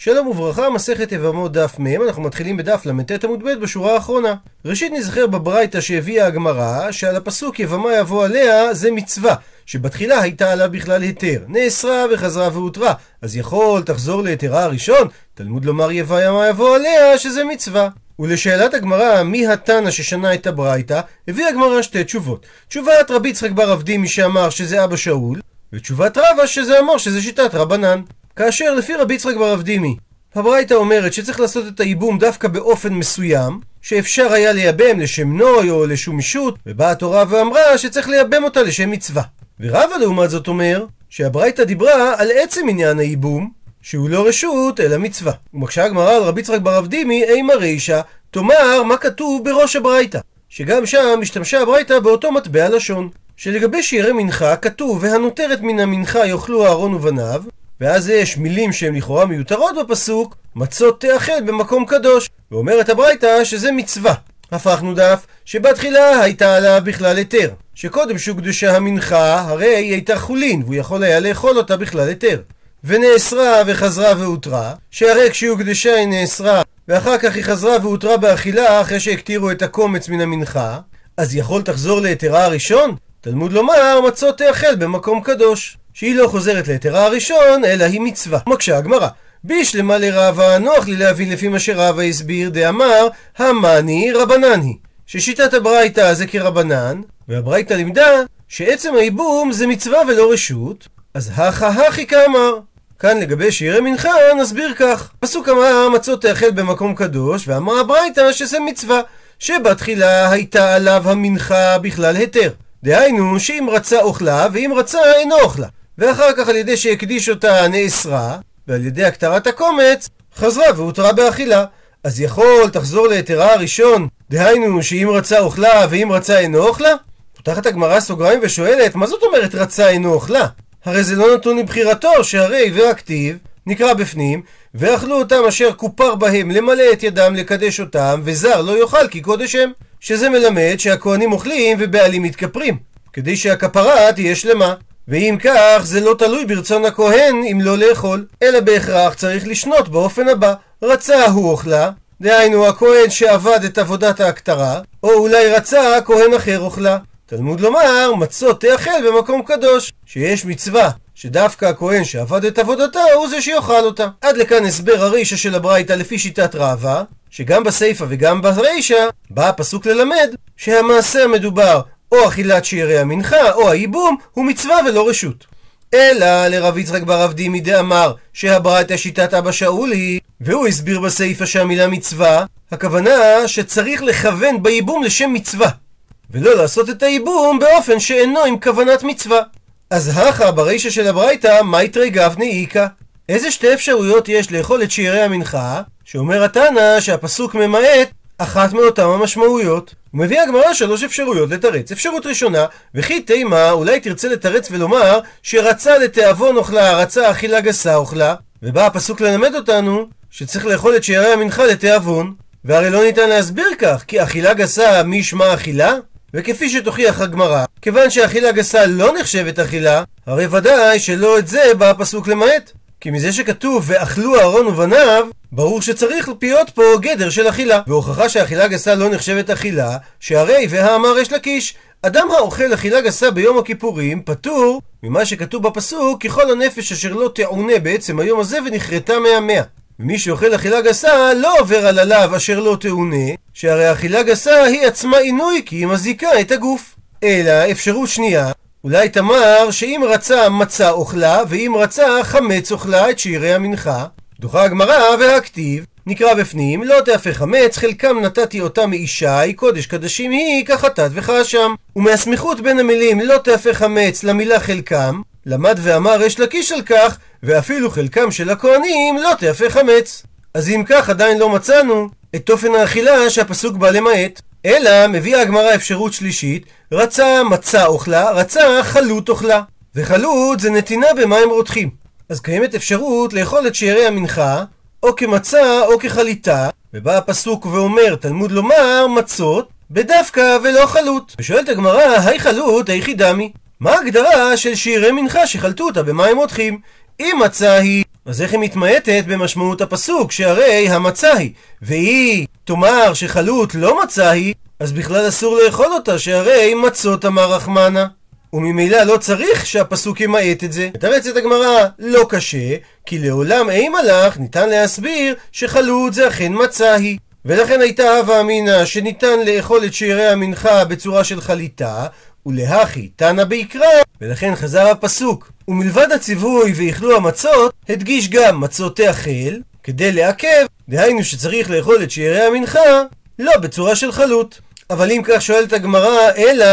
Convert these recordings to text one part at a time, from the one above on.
שלום וברכה, מסכת יבמות דף מ', אנחנו מתחילים בדף ל"ט עמוד ב' בשורה האחרונה. ראשית נזכר בברייתא שהביאה הגמרא, שעל הפסוק יבמה יבוא עליה זה מצווה, שבתחילה הייתה עליו בכלל היתר. נאסרה וחזרה והותרה, אז יכול תחזור להיתרה הראשון? תלמוד לומר יבמה יבוא עליה שזה מצווה. ולשאלת הגמרא, מי התנא ששנה את הברייתא, הביאה הגמרא שתי תשובות. תשובת רבי יצחק בר אבדימי שאמר שזה אבא שאול, ותשובת רבא שזה אמר שזה שיטת רבנן. כאשר לפי רבי יצחק בר אבדימי, הברייתא אומרת שצריך לעשות את הייבום דווקא באופן מסוים, שאפשר היה לייבם לשם נוי או לשום אישות, ובאה התורה ואמרה שצריך לייבם אותה לשם מצווה. ורבא לעומת זאת אומר, שהברייתא דיברה על עצם עניין הייבום, שהוא לא רשות אלא מצווה. ומקשה הגמרא על רבי יצחק בר אבדימי, אימא רישא, תאמר מה כתוב בראש הברייתא. שגם שם השתמשה הברייתא באותו מטבע לשון. שלגבי שירי מנחה כתוב והנותרת מן המנחה יאכלו אהרון ובניו ואז יש מילים שהן לכאורה מיותרות בפסוק מצות תאכל במקום קדוש ואומרת הברייתא שזה מצווה. הפכנו דף שבתחילה הייתה עליו בכלל היתר שקודם שהוקדשה המנחה הרי היא הייתה חולין והוא יכול היה לאכול אותה בכלל היתר. ונאסרה וחזרה והותרה שהרי כשהוקדשה היא נאסרה ואחר כך היא חזרה והותרה באכילה אחרי שהקטירו את הקומץ מן המנחה אז יכול תחזור להיתרה הראשון? תלמוד לומר מצות תאכל במקום קדוש שהיא לא חוזרת להיתרה הראשון אלא היא מצווה. מקשה הגמרא. בישלמה לרבה נוח לי להבין לפי מה שרבה הסביר דאמר המאני רבנן היא ששיטת הברייתא זה כרבנן והברייתא לימדה שעצם הייבום זה מצווה ולא רשות. אז הכא הכי כאמר. כאן לגבי שירי מנחה נסביר כך. פסוק אמר מצות תאכל במקום קדוש ואמרה הברייתא שזה מצווה שבתחילה הייתה עליו המנחה בכלל היתר. דהיינו שאם רצה אוכלה ואם רצה אינו אוכלה ואחר כך על ידי שהקדיש אותה נאסרה ועל ידי הקטרת הקומץ חזרה והותרה באכילה אז יכול תחזור להיתרה הראשון דהיינו שאם רצה אוכלה ואם רצה אינו אוכלה? פותחת הגמרא סוגריים ושואלת מה זאת אומרת רצה אינו אוכלה? הרי זה לא נתון לבחירתו שהרי והכתיב נקרא בפנים ואכלו אותם אשר כופר בהם למלא את ידם לקדש אותם וזר לא יאכל כי קודש הם שזה מלמד שהכהנים אוכלים ובעלים מתכפרים כדי שהכפרה תהיה שלמה ואם כך זה לא תלוי ברצון הכהן אם לא לאכול אלא בהכרח צריך לשנות באופן הבא רצה הוא אוכלה דהיינו הכהן שעבד את עבודת ההכתרה או אולי רצה כהן אחר אוכלה תלמוד לומר מצות תאכל במקום קדוש שיש מצווה שדווקא הכהן שעבד את עבודתה הוא זה שיאכל אותה. עד לכאן הסבר הרישא של הברייתא לפי שיטת רעבה, שגם בסיפא וגם ברישא בא הפסוק ללמד שהמעשה המדובר או אכילת שיירי המנחה או הייבום הוא מצווה ולא רשות. אלא לרב יצחק בר אבדימי דאמר שהברייתא שיטת אבא שאול היא והוא הסביר בסיפא שהמילה מצווה הכוונה שצריך לכוון בייבום לשם מצווה ולא לעשות את הייבום באופן שאינו עם כוונת מצווה. אז הכא ברישא של הברייתא, מאי תרי גווני איכא. איזה שתי אפשרויות יש לאכול את שיערי המנחה, שאומר התנא שהפסוק ממעט אחת מאותם המשמעויות. הוא מביא הגמרא שלוש אפשרויות לתרץ. אפשרות ראשונה, וכי תימה, אולי תרצה לתרץ ולומר שרצה לתיאבון אוכלה, רצה אכילה גסה אוכלה, ובא הפסוק ללמד אותנו שצריך לאכול את שיערי המנחה לתיאבון. והרי לא ניתן להסביר כך, כי אכילה גסה מי ישמע אכילה? וכפי שתוכיח הגמרא, כיוון שאכילה גסה לא נחשבת אכילה, הרי ודאי שלא את זה בא הפסוק למעט. כי מזה שכתוב ואכלו אהרון ובניו, ברור שצריך להיות פה גדר של אכילה. והוכחה שאכילה גסה לא נחשבת אכילה, שהרי והאמר יש לקיש. אדם האוכל אכילה גסה ביום הכיפורים פטור ממה שכתוב בפסוק ככל הנפש אשר לא תעונה בעצם היום הזה ונכרתה מהמאה. ומי שאוכל אכילה גסה לא עובר על הלאו אשר לא תאונה, שהרי אכילה גסה היא עצמה עינוי כי היא מזיקה את הגוף. אלא אפשרות שנייה, אולי תאמר שאם רצה מצה אוכלה, ואם רצה חמץ אוכלה את שירי המנחה, דוחה הגמרא והכתיב, נקרא בפנים, לא תהפך חמץ, חלקם נתתי אותה מאישי, קודש קדשים היא, כחטאת וכאשם. ומהסמיכות בין המילים לא תהפך חמץ למילה חלקם, למד ואמר יש לקיש על כך, ואפילו חלקם של הכהנים לא תהפך חמץ. אז אם כך עדיין לא מצאנו את תופן האכילה שהפסוק בא למעט. אלא מביאה הגמרא אפשרות שלישית, רצה מצה אוכלה, רצה חלוט אוכלה. וחלוט זה נתינה במים רותחים. אז קיימת אפשרות לאכול את שארי המנחה, או כמצה או כחליטה, ובא הפסוק ואומר, תלמוד לומר, מצות, בדווקא ולא חלוט. ושואלת הגמרא, היי חלוט, היכי דמי? מה ההגדרה של שירי מנחה שחלטו אותה במים רותחים? אם מצה היא, אז איך היא מתמעטת במשמעות הפסוק, שהרי המצה היא, והיא תאמר שחלות לא מצה היא, אז בכלל אסור לאכול אותה, שהרי מצות אמר רחמנה. וממילא לא צריך שהפסוק ימעט את זה. מתרצת הגמרא, לא קשה, כי לעולם אימה לך ניתן להסביר שחלות זה אכן מצה היא. ולכן הייתה הווה אמינא שניתן לאכול את שארי המנחה בצורה של חליטה, ולהכי תנא ביקרא, ולכן חזר הפסוק. ומלבד הציווי ואכלו המצות, הדגיש גם מצות תאכל, כדי לעכב, דהיינו שצריך לאכול את שארי המנחה, לא בצורה של חלות. אבל אם כך שואלת הגמרא, אלא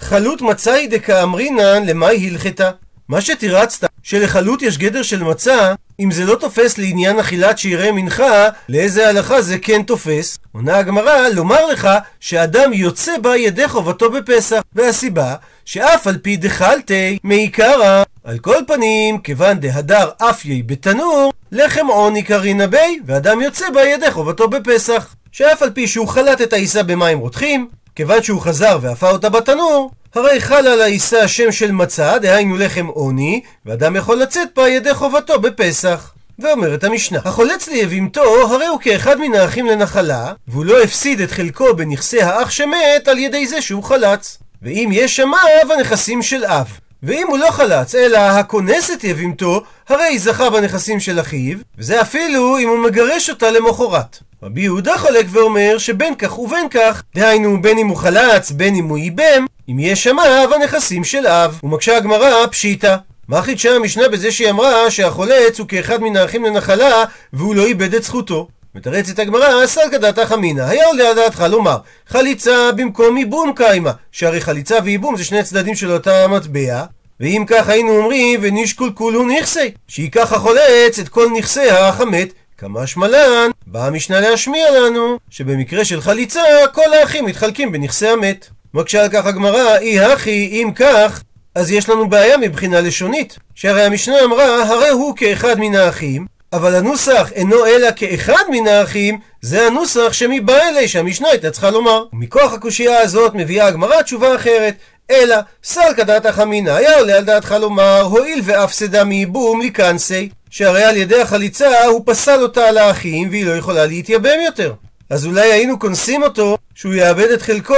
חלות מצאי דקאמרינן למאי הלכתה? מה שתירצת, שלחלות יש גדר של מצה, אם זה לא תופס לעניין אכילת שירי מנחה, לאיזה הלכה זה כן תופס? עונה הגמרא לומר לך שאדם יוצא בה ידי חובתו בפסח, והסיבה שאף על פי דחלתי מעיקרא. על כל פנים, כיוון דהדר אפייי בתנור, לחם עוני קרינא בי, ואדם יוצא בה ידי חובתו בפסח. שאף על פי שהוא חלט את העיסה במים רותחים, כיוון שהוא חזר ואפה אותה בתנור, הרי חל על העיסה שם של מצה, דהיינו לחם עוני, ואדם יכול לצאת פה ידי חובתו בפסח. ואומרת המשנה, החולץ ליבימתו, הרי הוא כאחד מן האחים לנחלה, והוא לא הפסיד את חלקו בנכסי האח שמת על ידי זה שהוא חלץ. ואם יש אב, הנכסים של אב. ואם הוא לא חלץ, אלא הכונס את יבימתו, הרי זכה בנכסים של אחיו, וזה אפילו אם הוא מגרש אותה למחרת. רבי יהודה חולק ואומר שבין כך ובין כך, דהיינו בין אם הוא חלץ, בין אם הוא ייבם, אם יש שם אב, הנכסים של אב. ומקשה הגמרא פשיטא. מה חידשה המשנה בזה שהיא אמרה שהחולץ הוא כאחד מן האחים לנחלה והוא לא איבד את זכותו? מתרצת הגמרא, סלקא דעתך אמינא, היה עולה על דעתך לומר, חליצה במקום ייבום קיימה, שהרי חליצה וייבום זה שני צדדים של אותה מטבע, ואם כך היינו אומרים, ונשקול כולו נכסי, שייקח החולץ את כל נכסי האח המת, כמה שמלן, באה המשנה להשמיע לנו, שבמקרה של חליצה, כל האחים מתחלקים בנכסי המת. מקשה על כך הגמרא, אי הכי, אם כך, אז יש לנו בעיה מבחינה לשונית. שהרי המשנה אמרה, הרי הוא כאחד מן האחים, אבל הנוסח אינו אלא כאחד מן האחים, זה הנוסח שמבא אלי שהמשנה הייתה צריכה לומר. ומכוח הקושייה הזאת מביאה הגמרא תשובה אחרת. אלא סלקא דעתך אמינא, היה עולה על דעתך לומר, הואיל ואף סדה מייבום לקנסי, שהרי על ידי החליצה הוא פסל אותה על האחים והיא לא יכולה להתייבם יותר. אז אולי היינו קונסים אותו שהוא יאבד את חלקו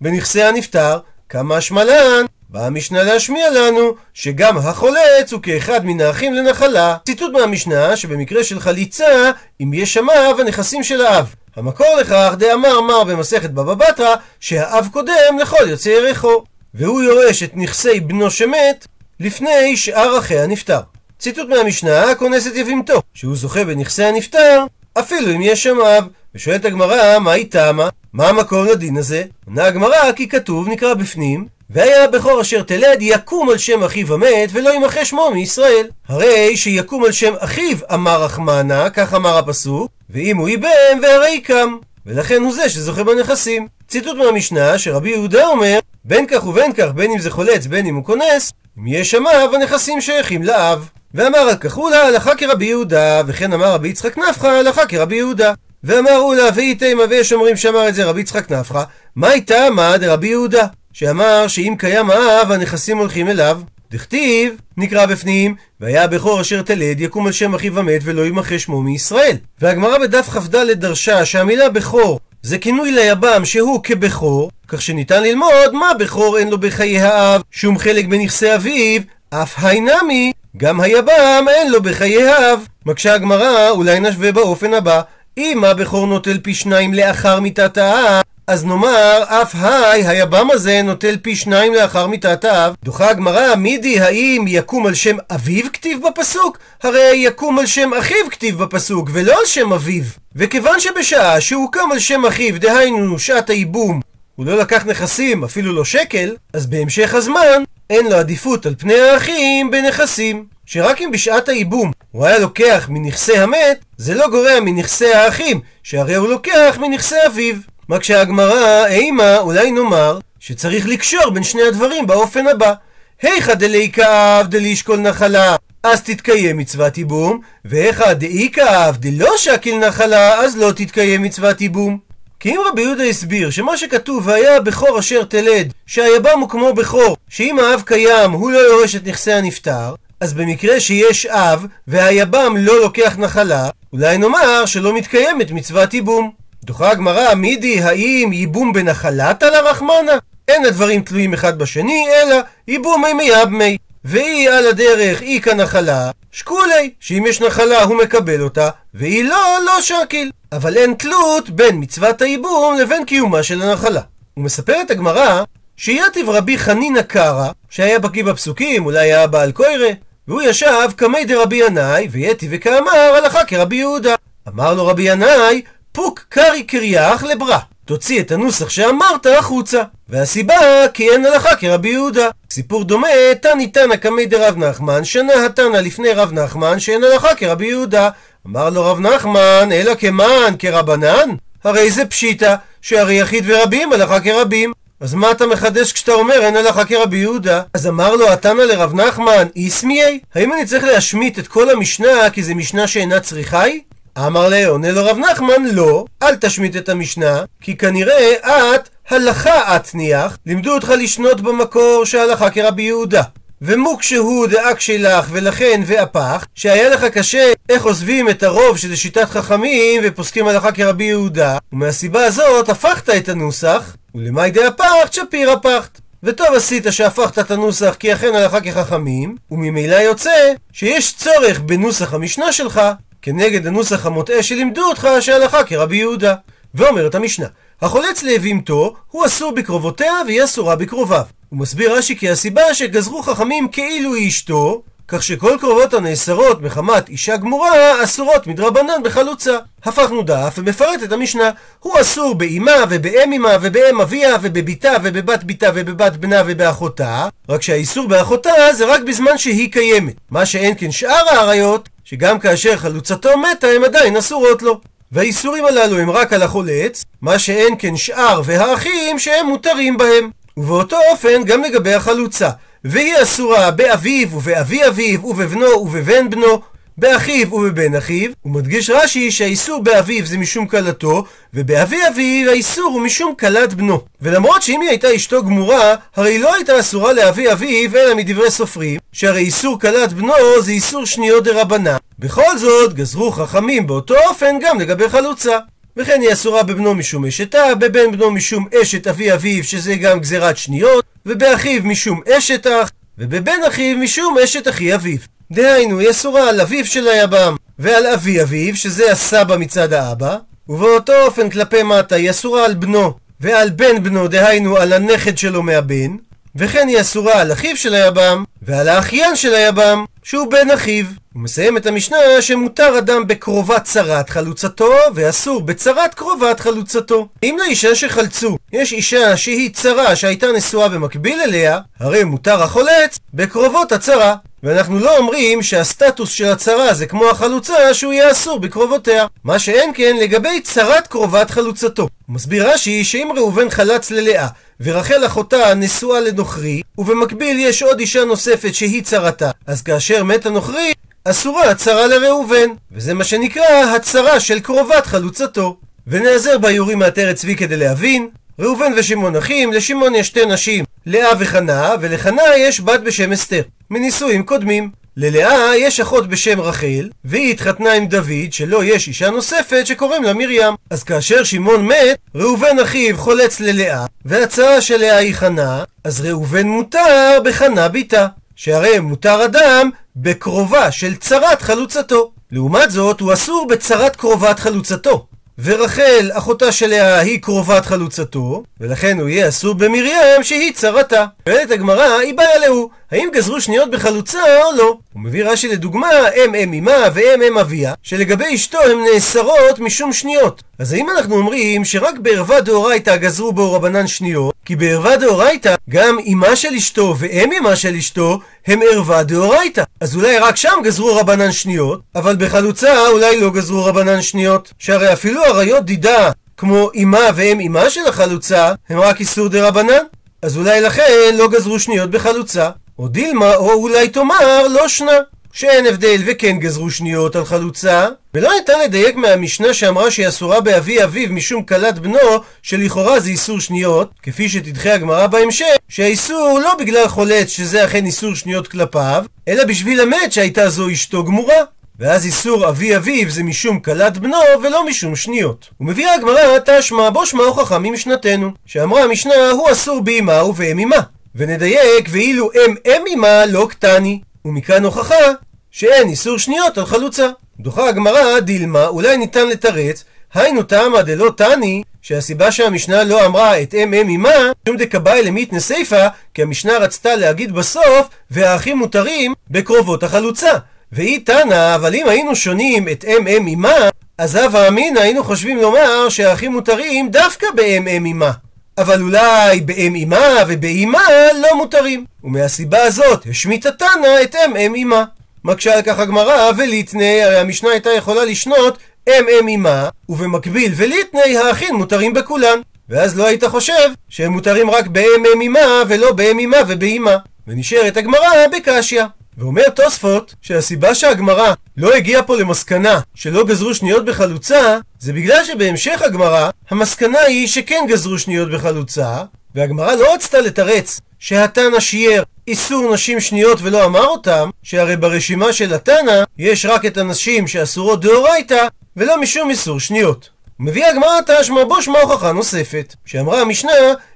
בנכסי הנפטר, כמה שמלן, באה המשנה להשמיע לנו שגם החולץ הוא כאחד מן האחים לנחלה. ציטוט מהמשנה שבמקרה של חליצה, אם יש אב, הנכסים של האב. המקור לכך דאמר מר במסכת בבא בתרא שהאב קודם לכל יוצא ירחו והוא יורש את נכסי בנו שמת לפני שאר אחי הנפטר. ציטוט מהמשנה כונס את יבימתו שהוא זוכה בנכסי הנפטר אפילו אם יש אב ושואלת הגמרא, מה היא תמה? מה המקום לדין הזה? עונה הגמרא, כי כתוב, נקרא בפנים, והיה הבכור אשר תלד יקום על שם אחיו המת ולא ימחה שמו מישראל. הרי שיקום על שם אחיו אמר רחמנה, כך אמר הפסוק, ואם הוא ייבם והרי קם. ולכן הוא זה שזוכה בנכסים. ציטוט מהמשנה שרבי יהודה אומר, בין כך ובין כך, בין אם זה חולץ, בין אם הוא כונס, אם יש אב, הנכסים שייכים לאב. ואמר על כך הוא לה הלכה כרבי יהודה, וכן אמר רבי יצחק נפחא הלכה כרבי יהודה. ואמר אולה ואיתימה ויש אומרים שאמר את זה רבי יצחק נפחא, הייתה מה דרבי יהודה? שאמר שאם קיים האב הנכסים הולכים אליו. דכתיב, נקרא בפנים, והיה הבכור אשר תלד יקום על שם אחיו המת ולא ימחה שמו מישראל. והגמרא בדף כ"ד דרשה שהמילה בכור זה כינוי ליבם שהוא כבכור, כך שניתן ללמוד מה בכור אין לו בחיי האב שום חלק בנכסי אביו, אף היינמי, גם היבם אין לו בחיי האב. מקשה הגמרא, אולי נשווה באופן הבא, אם הבכור נוטל פי שניים לאחר מיתת האב, אז נאמר, אף היי, היבם הזה נוטל פי שניים לאחר מיתת האב. דוחה הגמרא, מידי, האם יקום על שם אביו כתיב בפסוק? הרי יקום על שם אחיו כתיב בפסוק, ולא על שם אביו. וכיוון שבשעה שהוא קם על שם אחיו, דהיינו שעת הייבום, הוא לא לקח נכסים, אפילו לא שקל, אז בהמשך הזמן, אין לו עדיפות על פני האחים בנכסים. שרק אם בשעת הייבום הוא היה לוקח מנכסי המת, זה לא גורע מנכסי האחים, שהרי הוא לוקח מנכסי אביו. מה כשהגמרא, אימה, אולי נאמר, שצריך לקשור בין שני הדברים באופן הבא. היכא דלי כאב דלישקול נחלה, אז תתקיים מצוות ייבום, והיכא דאי כאב דלא שקיל נחלה, אז לא תתקיים מצוות ייבום. כי אם רבי יהודה הסביר שמה שכתוב והיה הבכור אשר תלד, שהיבם הוא כמו בכור, שאם האב קיים הוא לא יורש את נכסי הנפטר, אז במקרה שיש אב והיבם לא לוקח נחלה, אולי נאמר שלא מתקיימת מצוות ייבום. דוחה הגמרא, מידי האם ייבום בנחלת על הרחמנה? אין הדברים תלויים אחד בשני, אלא ייבומי מייבמי. והיא על הדרך אי כנחלה, שקולי, שאם יש נחלה הוא מקבל אותה, והיא לא, לא שקיל. אבל אין תלות בין מצוות הייבום לבין קיומה של הנחלה. ומספרת הגמרא שיתיב רבי חנינא קרא, שהיה בקיא בפסוקים, אולי היה בעל קוירה, והוא ישב קמי דרבי ינאי, ויתיב וכאמר הלכה כרבי יהודה. אמר לו רבי ינאי, פוק קרי קריח לברא. תוציא את הנוסח שאמרת החוצה. והסיבה, כי אין הלכה כרבי יהודה. סיפור דומה, תני תנא קמי דרב נחמן, שנה התנא לפני רב נחמן, שאין הלכה כרבי יהודה. אמר לו רב נחמן, אלא כמן, כרבנן? הרי זה פשיטא, שהרי יחיד ורבים הלכה כרבים. אז מה אתה מחדש כשאתה אומר אין הלכה כרבי יהודה? אז אמר לו התנא לרב נחמן, איסמיי? האם אני צריך להשמיט את כל המשנה כי זה משנה שאינה צריכה היא? אמר לה, עונה לו רב נחמן, לא, אל תשמיט את המשנה, כי כנראה את הלכה אתניח, לימדו אותך לשנות במקור שהלכה כרבי יהודה. ומוקשהו דאקשי לך ולכן ואפך, שהיה לך קשה איך עוזבים את הרוב שזה שיטת חכמים ופוסקים הלכה כרבי יהודה, ומהסיבה הזאת הפכת את הנוסח, ולמאי דאפך צ'פיר הפכת. וטוב עשית שהפכת את הנוסח כי אכן הלכה כחכמים, וממילא יוצא שיש צורך בנוסח המשנה שלך כנגד הנוסח המוטעה שלימדו אותך שהלכה כרבי יהודה. ואומרת המשנה, החולץ לאבימתו הוא אסור בקרובותיה והיא אסורה בקרוביו. הוא מסביר רש"י כי הסיבה שגזרו חכמים כאילו היא אשתו, כך שכל קרובות הנאסרות מחמת אישה גמורה אסורות מדרבנן בחלוצה. הפכנו דף ומפרט את המשנה. הוא אסור באמה ובאם אמה ובאם אביה ובביתה ובבת ביתה ובבת בנה ובאחותה, רק שהאיסור באחותה זה רק בזמן שהיא קיימת. מה שאין כן שאר האריות, שגם כאשר חלוצתו מתה הן עדיין אסורות לו. והאיסורים הללו הם רק על החולץ, מה שאין כן שאר והאחים שהם מותרים בהם. ובאותו אופן גם לגבי החלוצה. והיא אסורה באביו ובאבי אביו ובבנו ובבן בנו באחיו ובבן אחיו, הוא מדגיש רש"י שהאיסור באביו זה משום כלתו, ובאבי אביו האיסור הוא משום כלת בנו. ולמרות שאם היא הייתה אשתו גמורה, הרי לא הייתה אסורה לאבי אביו, אלא מדברי סופרים, שהרי איסור כלת בנו זה איסור שניות דרבנן. בכל זאת, גזרו חכמים באותו אופן גם לגבי חלוצה. וכן היא אסורה בבנו משום אשתה, בבן בנו משום אשת אבי אביו, שזה גם גזירת שניות, ובאחיו משום אשת אח, ובבן אחיו משום אשת אחי אביו. דהיינו, היא אסורה על אביו של היבם ועל אבי אביו, שזה הסבא מצד האבא, ובאותו אופן כלפי מטה היא אסורה על בנו ועל בן בנו, דהיינו על הנכד שלו מהבן, וכן היא אסורה על אחיו של היבם ועל האחיין של היבם, שהוא בן אחיו. הוא מסיים את המשנה שמותר אדם בקרובת צרת חלוצתו, ואסור בצרת קרובת חלוצתו. אם לאישה שחלצו יש אישה שהיא צרה שהייתה נשואה במקביל אליה, הרי מותר החולץ בקרובות הצרה. ואנחנו לא אומרים שהסטטוס של הצרה זה כמו החלוצה שהוא יהיה אסור בקרובותיה. מה שאין כן לגבי צרת קרובת חלוצתו. מסביר רש"י שאם ראובן חלץ ללאה ורחל אחותה נשואה לנוכרי, ובמקביל יש עוד אישה נוספת שהיא צרתה, אז כאשר מת הנוכרי, אסורה הצרה לראובן, וזה מה שנקרא הצרה של קרובת חלוצתו. ונעזר ביורים מעטרת צבי כדי להבין, ראובן ושמעון אחים, לשמעון יש שתי נשים, לאה וחנה, ולחנה יש בת בשם אסתר, מנישואים קודמים. ללאה יש אחות בשם רחל, והיא התחתנה עם דוד, שלו יש אישה נוספת שקוראים לה מרים. אז כאשר שמעון מת, ראובן אחיו חולץ ללאה, והצעה של לאה היא חנה, אז ראובן מותר בחנה ביתה. שהרי מותר אדם בקרובה של צרת חלוצתו. לעומת זאת, הוא אסור בצרת קרובת חלוצתו. ורחל, אחותה של לאה, היא קרובת חלוצתו, ולכן הוא יהיה אסור במרים שהיא צרתה. שואלת הגמרא, היא באה להו, האם גזרו שניות בחלוצה או לא? הוא מביא רש"י לדוגמה, אם אם אמה ואם אם אביה, שלגבי אשתו הן נאסרות משום שניות. אז האם אנחנו אומרים שרק בערווה דאורייתא גזרו בו רבנן שניות, כי בערווה דאורייתא גם אמה של אשתו ואם אמה של אשתו הם ערווה דאורייתא. אז אולי רק שם גזרו רבנן שניות, אבל בחלוצה אולי לא גזרו רבנן שניות. שהרי אפילו עריות דידה, כמו אמה ואם אמה של החלוצה, הם רק איסור דרבנן. אז אולי לכן לא גזרו שניות בחלוצה. או דילמה, או אולי תאמר, לא שנה. שאין הבדל וכן גזרו שניות על חלוצה, ולא ניתן לדייק מהמשנה שאמרה שהיא אסורה באבי אביו משום כלת בנו, שלכאורה זה איסור שניות, כפי שתדחה הגמרא בהמשך, שהאיסור לא בגלל חולץ שזה אכן איסור שניות כלפיו, אלא בשביל המת שהייתה זו אשתו גמורה. ואז איסור אבי אביו זה משום כלת בנו ולא משום שניות. ומביאה הגמרא תשמע בו שמע הוכחה ממשנתנו, שאמרה המשנה הוא אסור באמה ובאם אמה. ונדייק ואילו אם אם אמה לא קטני. ומכאן הוכחה שאין איסור שניות על חלוצה. דוחה הגמרא דילמה אולי ניתן לתרץ היינו תמא דלא תני שהסיבה שהמשנה לא אמרה את אם אם אמה, שום דקבאי למית סיפא, כי המשנה רצתה להגיד בסוף, והאחים מותרים בקרובות החלוצה. והיא תנא, אבל אם היינו שונים את אם אם אמה, אז הווה אמינא היינו חושבים לומר שהאחים מותרים דווקא באם אם אמה. אבל אולי באם אמה ובאמה לא מותרים. ומהסיבה הזאת השמיטה תנא את אם אם אמה. מקשה על כך הגמרא וליטני, הרי המשנה הייתה יכולה לשנות אם אם אמה, ובמקביל וליטני האחים מותרים בכולן. ואז לא היית חושב שהם מותרים רק באם אם אמה ולא באם אמה ובאמה. ונשארת הגמרא בקשיא. ואומר תוספות שהסיבה שהגמרא לא הגיעה פה למסקנה שלא גזרו שניות בחלוצה זה בגלל שבהמשך הגמרא המסקנה היא שכן גזרו שניות בחלוצה והגמרא לא רצתה לתרץ שהתנא שיער איסור נשים שניות ולא אמר אותם שהרי ברשימה של התנא יש רק את הנשים שאסורות דאורייתא ולא משום איסור שניות. מביאה הגמרא תשמע בו שמע הוכחה נוספת, שאמרה המשנה,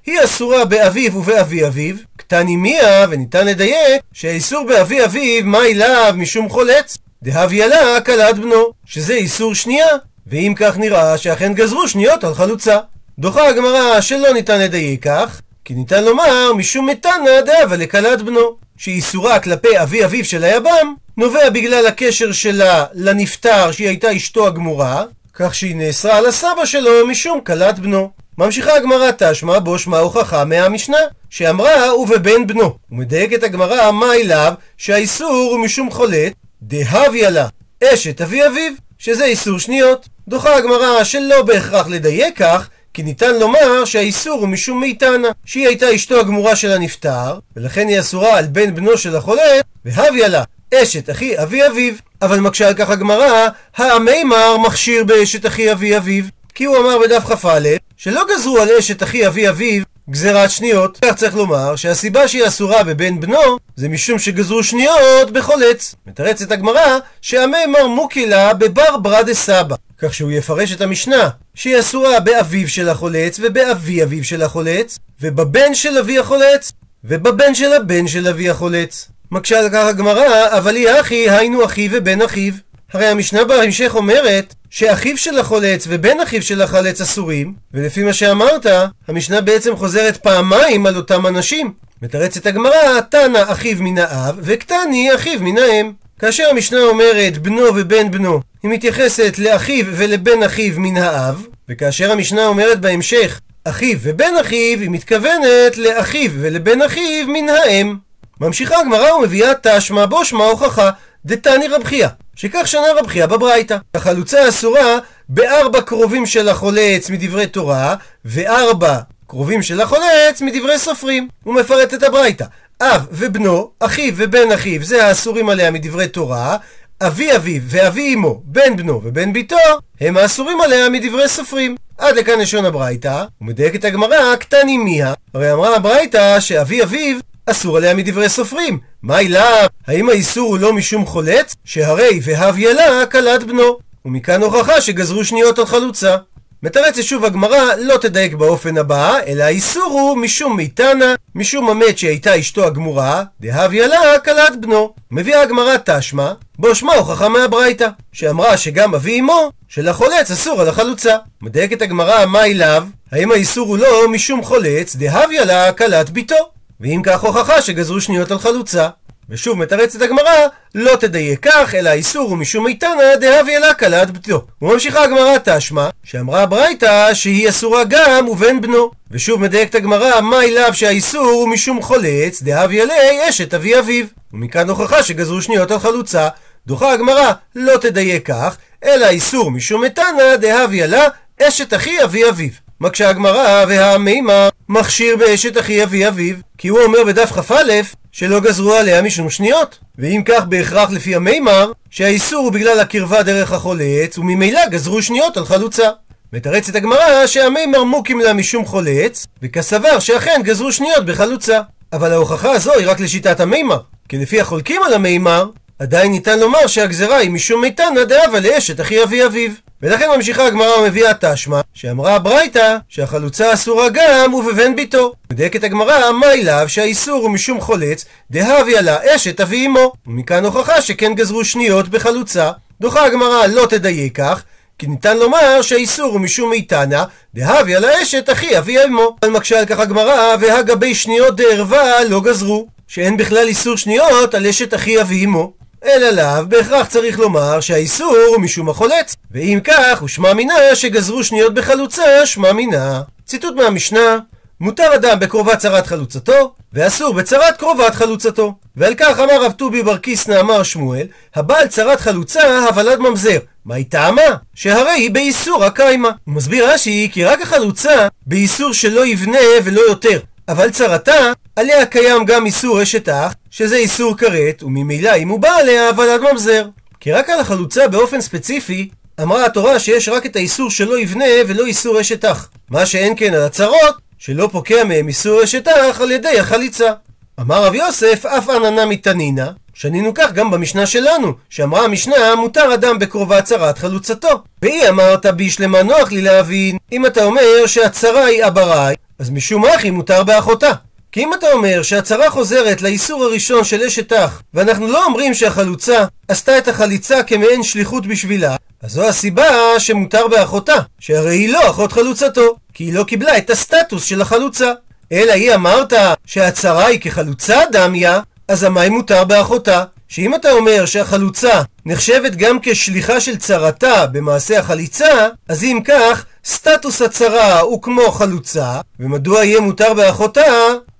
היא אסורה באביו ובאבי אביו, קטני מיה, וניתן לדייק, שהאיסור באבי אביו, מה אליו משום חולץ? דהביה לה כלת בנו, שזה איסור שנייה, ואם כך נראה שאכן גזרו שניות על חלוצה. דוחה הגמרא שלא ניתן לדייק כך, כי ניתן לומר משום מתנא דהבה לכלת בנו, שאיסורה כלפי אבי אביו של היבם, נובע בגלל הקשר שלה לנפטר שהיא הייתה אשתו הגמורה, כך שהיא נאסרה על הסבא שלו משום כלת בנו. ממשיכה הגמרא תשמע בו שמע הוכחה מהמשנה, שאמרה ובבן בנו. ומדייקת הגמרא מה אליו שהאיסור הוא משום חולת, דהביה לה אשת אבי אביו, שזה איסור שניות. דוחה הגמרא שלא בהכרח לדייק כך, כי ניתן לומר שהאיסור הוא משום מיתנה, שהיא הייתה אשתו הגמורה של הנפטר, ולכן היא אסורה על בן בנו של החולת, והביה לה אשת אחי אבי אביו. אבל מקשה על כך הגמרא, המימר מכשיר באשת אחי אבי אביו. כי הוא אמר בדף כ"א, שלא גזרו על אשת אחי אבי אביו גזירת שניות. כך צריך לומר שהסיבה שהיא אסורה בבן בנו, זה משום שגזרו שניות בחולץ. מתרצת הגמרא, שהמימר מוקילה בבר ברא דסבא. כך שהוא יפרש את המשנה, שהיא אסורה באביו של החולץ ובאבי אביו של החולץ, ובבן של אבי החולץ, ובבן של הבן של אבי החולץ. מקשה על כך הגמרא, אבל היא אחי, היינו אחי ובן אחיו. הרי המשנה בהמשך אומרת שאחיו של החולץ ובן אחיו של החלץ אסורים, ולפי מה שאמרת, המשנה בעצם חוזרת פעמיים על אותם אנשים. מתרצת הגמרא, תנא אחיו מן האב, וקטני אחיו מן האם. כאשר המשנה אומרת בנו ובן בנו, היא מתייחסת לאחיו ולבן אחיו מן האב, וכאשר המשנה אומרת בהמשך אחיו ובן אחיו, היא מתכוונת לאחיו ולבן אחיו מן האם. ממשיכה הגמרא ומביאה תשמע בו שמע הוכחה דתני רב חייא שכך שנה רב חייא בברייתא. החלוצה אסורה בארבע קרובים של החולץ מדברי תורה וארבע קרובים של החולץ מדברי סופרים. הוא מפרט את הברייתא. אב ובנו, אחיו ובן אחיו, זה האסורים עליה מדברי תורה, אבי אביו ואבי אמו, בן בנו ובן ביתו, הם האסורים עליה מדברי סופרים. עד לכאן לשון הברייתא, ומדייקת הגמרא, קטני מיה, הרי אמרה הברייתא שאבי אביו אסור עליה מדברי סופרים. מה אליו? האם האיסור הוא לא משום חולץ? שהרי והביה לה כלת בנו. ומכאן הוכחה שגזרו שניות על חלוצה. מתרצת שוב הגמרא, לא תדייק באופן הבא, אלא האיסור הוא משום מיתנה, משום המת שהייתה אשתו הגמורה, דהביה לה כלת בנו. מביאה הגמרא תשמע, בו שמע הוכחה מהברייתא, שאמרה שגם אבי אמו של החולץ אסור על החלוצה. מדייקת הגמרא, מה אליו? האם האיסור הוא לא משום חולץ, דהביה לה כלת ביתו. ואם כך הוכחה שגזרו שניות על חלוצה. ושוב מתרצת הגמרא, לא תדייק כך, אלא האיסור הוא משום איתנא דהבי אלה כלת בתו. וממשיכה הגמרא תשמע, שאמרה הברייתא שהיא אסורה גם ובן בנו. ושוב מדייקת הגמרא, מה אליו שהאיסור הוא משום חולץ, דהבי אלי אשת אבי אביו. ומכאן הוכחה שגזרו שניות על חלוצה. דוחה הגמרא, לא תדייק כך, אלא האיסור משום איתנא דהבי אלה אשת אחי אבי אביו. מקשה הגמרא והמימר מכשיר באשת אחי אבי אביו כי הוא אומר בדף כ"א שלא גזרו עליה משום שניות. ואם כך בהכרח לפי המימר שהאיסור הוא בגלל הקרבה דרך החולץ וממילא גזרו שניות על חלוצה. מתרצת הגמרא שהמימר מוקים לה משום חולץ וכסבר שאכן גזרו שניות בחלוצה. אבל ההוכחה הזו היא רק לשיטת המימר כי לפי החולקים על המימר עדיין ניתן לומר שהגזרה היא משום מיתנא דאבה לאשת אחי אבי אביו ולכן ממשיכה הגמרא ומביאה תשמע, שאמרה הברייתא שהחלוצה אסורה גם ובבן ביתו. מדקת הגמרא, מה אליו שהאיסור הוא משום חולץ, דהביא לה אשת אבי אמו. ומכאן הוכחה שכן גזרו שניות בחלוצה. דוחה הגמרא לא תדייק כך, כי ניתן לומר שהאיסור הוא משום מיתנא, דהביא לה אשת אחי אבי אמו. אבל מקשה על כך הגמרא, והגבי שניות דערווה לא גזרו. שאין בכלל איסור שניות על אשת אחי אבי אמו. אלא לאו בהכרח צריך לומר שהאיסור הוא משום החולץ. ואם כך, הוא שמע מינה שגזרו שניות בחלוצה, שמע מינה. ציטוט מהמשנה מותר אדם בקרובת צרת חלוצתו, ואסור בצרת קרובת חלוצתו. ועל כך אמר רב טובי בר קיסנא אמר שמואל, הבעל צרת חלוצה הוולד ממזר. מה היא טעמה? שהרי היא באיסור הקיימה. הוא מסביר רש"י כי רק החלוצה באיסור שלא יבנה ולא יותר. אבל צרתה, עליה קיים גם איסור אשת אח, שזה איסור כרת, וממילא אם הוא בא עליה, ולד ממזר. כי רק על החלוצה באופן ספציפי, אמרה התורה שיש רק את האיסור שלא יבנה ולא איסור אשת אח. מה שאין כן על הצרות, שלא פוקע מהם איסור אשת אח על ידי החליצה. אמר רב יוסף, אף עננה מתנינה, שנינו כך גם במשנה שלנו, שאמרה המשנה, מותר אדם בקרובה צרת חלוצתו. והיא אמרת בישלמה נוח לי להבין, אם אתה אומר שהצרה היא אבראי, אז משום אחי מותר באחותה. כי אם אתה אומר שהצרה חוזרת לאיסור הראשון של אשת אח, ואנחנו לא אומרים שהחלוצה עשתה את החליצה כמעין שליחות בשבילה, אז זו הסיבה שמותר באחותה, שהרי היא לא אחות חלוצתו, כי היא לא קיבלה את הסטטוס של החלוצה. אלא היא אמרת שהצרה היא כחלוצה דמיה, אז המים מותר באחותה. שאם אתה אומר שהחלוצה נחשבת גם כשליחה של צרתה במעשה החליצה, אז אם כך, סטטוס הצרה הוא כמו חלוצה, ומדוע יהיה מותר באחותה?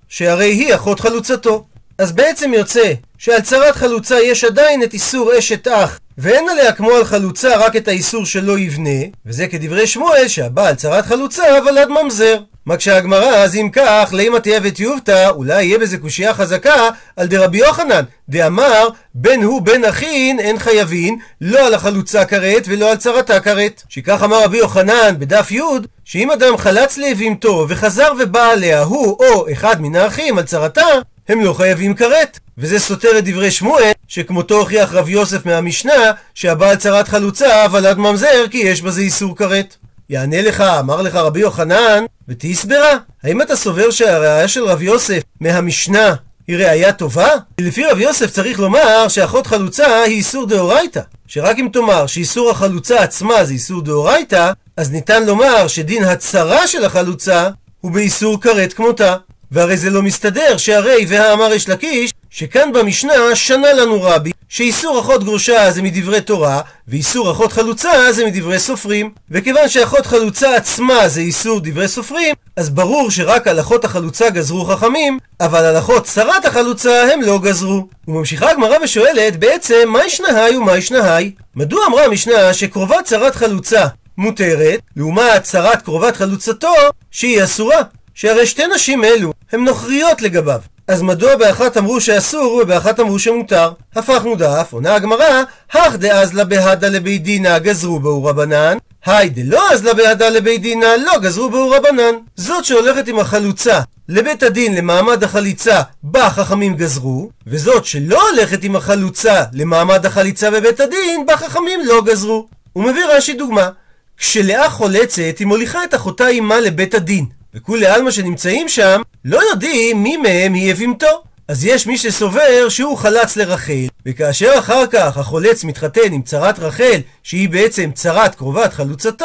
שהרי היא אחות חלוצתו. אז בעצם יוצא שעל צרת חלוצה יש עדיין את איסור אשת אח, ואין עליה כמו על חלוצה רק את האיסור שלא יבנה, וזה כדברי שמואל שהבעל צרת חלוצה ולד ממזר. מה כשהגמרא, אז אם כך, לימא תיאבת יובתא, אולי יהיה בזה קושייה חזקה על דרבי יוחנן, דאמר, בין הוא בין אחין אין חייבין, לא על החלוצה כרת ולא על צרתה כרת. שכך אמר רבי יוחנן בדף י', שאם אדם חלץ לאבימתו וחזר ובא עליה הוא או אחד מן האחים על צרתה, הם לא חייבים כרת. וזה סותר את דברי שמואל, שכמותו הוכיח רב יוסף מהמשנה, שהבעל צרת חלוצה ולד ממזר כי יש בזה איסור כרת. יענה לך, אמר לך רבי יוחנן, ותסברה, האם אתה סובר שהראיה של רב יוסף מהמשנה היא ראיה טובה? לפי רב יוסף צריך לומר שאחות חלוצה היא איסור דאורייתא. שרק אם תאמר שאיסור החלוצה עצמה זה איסור דאורייתא, אז ניתן לומר שדין הצרה של החלוצה הוא באיסור כרת כמותה. והרי זה לא מסתדר שהרי והאמר יש לקיש שכאן במשנה שנה לנו רבי שאיסור אחות גרושה זה מדברי תורה ואיסור אחות חלוצה זה מדברי סופרים. וכיוון שאחות חלוצה עצמה זה איסור דברי סופרים אז ברור שרק על אחות החלוצה גזרו חכמים אבל על אחות צרת החלוצה הם לא גזרו. וממשיכה הגמרא ושואלת בעצם מה ישנהי ומה ישנהי? מדוע אמרה המשנה שקרובת צרת חלוצה מותרת לעומת צרת קרובת חלוצתו שהיא אסורה? שהרי שתי נשים אלו הן נוכריות לגביו. אז מדוע באחת אמרו שאסור ובאחת אמרו שמותר? הפכנו דף, עונה הגמרא, הך דאזלה בהדה לבי דינא גזרו בהו רבנן, היי דלא אזלה בהדה לבי דינא לא גזרו בהו רבנן. זאת שהולכת עם החלוצה לבית הדין למעמד החליצה בה חכמים גזרו, וזאת שלא הולכת עם החלוצה למעמד החליצה בבית הדין בה חכמים לא גזרו. הוא מביא רש"י דוגמה. כשלאה חולצת היא מוליכה את אחותה עמה לבית הדין. וכולי עלמא שנמצאים שם לא יודעים מי מהם היא אבימתו. אז יש מי שסובר שהוא חלץ לרחל, וכאשר אחר כך החולץ מתחתן עם צרת רחל, שהיא בעצם צרת קרובת חלוצתו,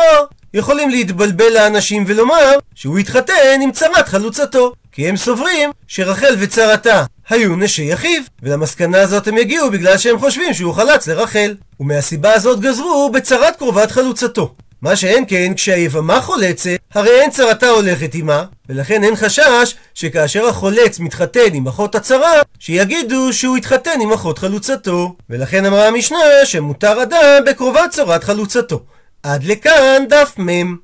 יכולים להתבלבל לאנשים ולומר שהוא התחתן עם צרת חלוצתו. כי הם סוברים שרחל וצרתה היו נשי אחיו, ולמסקנה הזאת הם יגיעו בגלל שהם חושבים שהוא חלץ לרחל. ומהסיבה הזאת גזרו בצרת קרובת חלוצתו. מה שאין כן, כשהיבמה חולצת, הרי אין צרתה הולכת עמה, ולכן אין חשש שכאשר החולץ מתחתן עם אחות הצרה, שיגידו שהוא התחתן עם אחות חלוצתו. ולכן אמרה המשנה שמותר אדם בקרובת צרת חלוצתו. עד לכאן דף מ'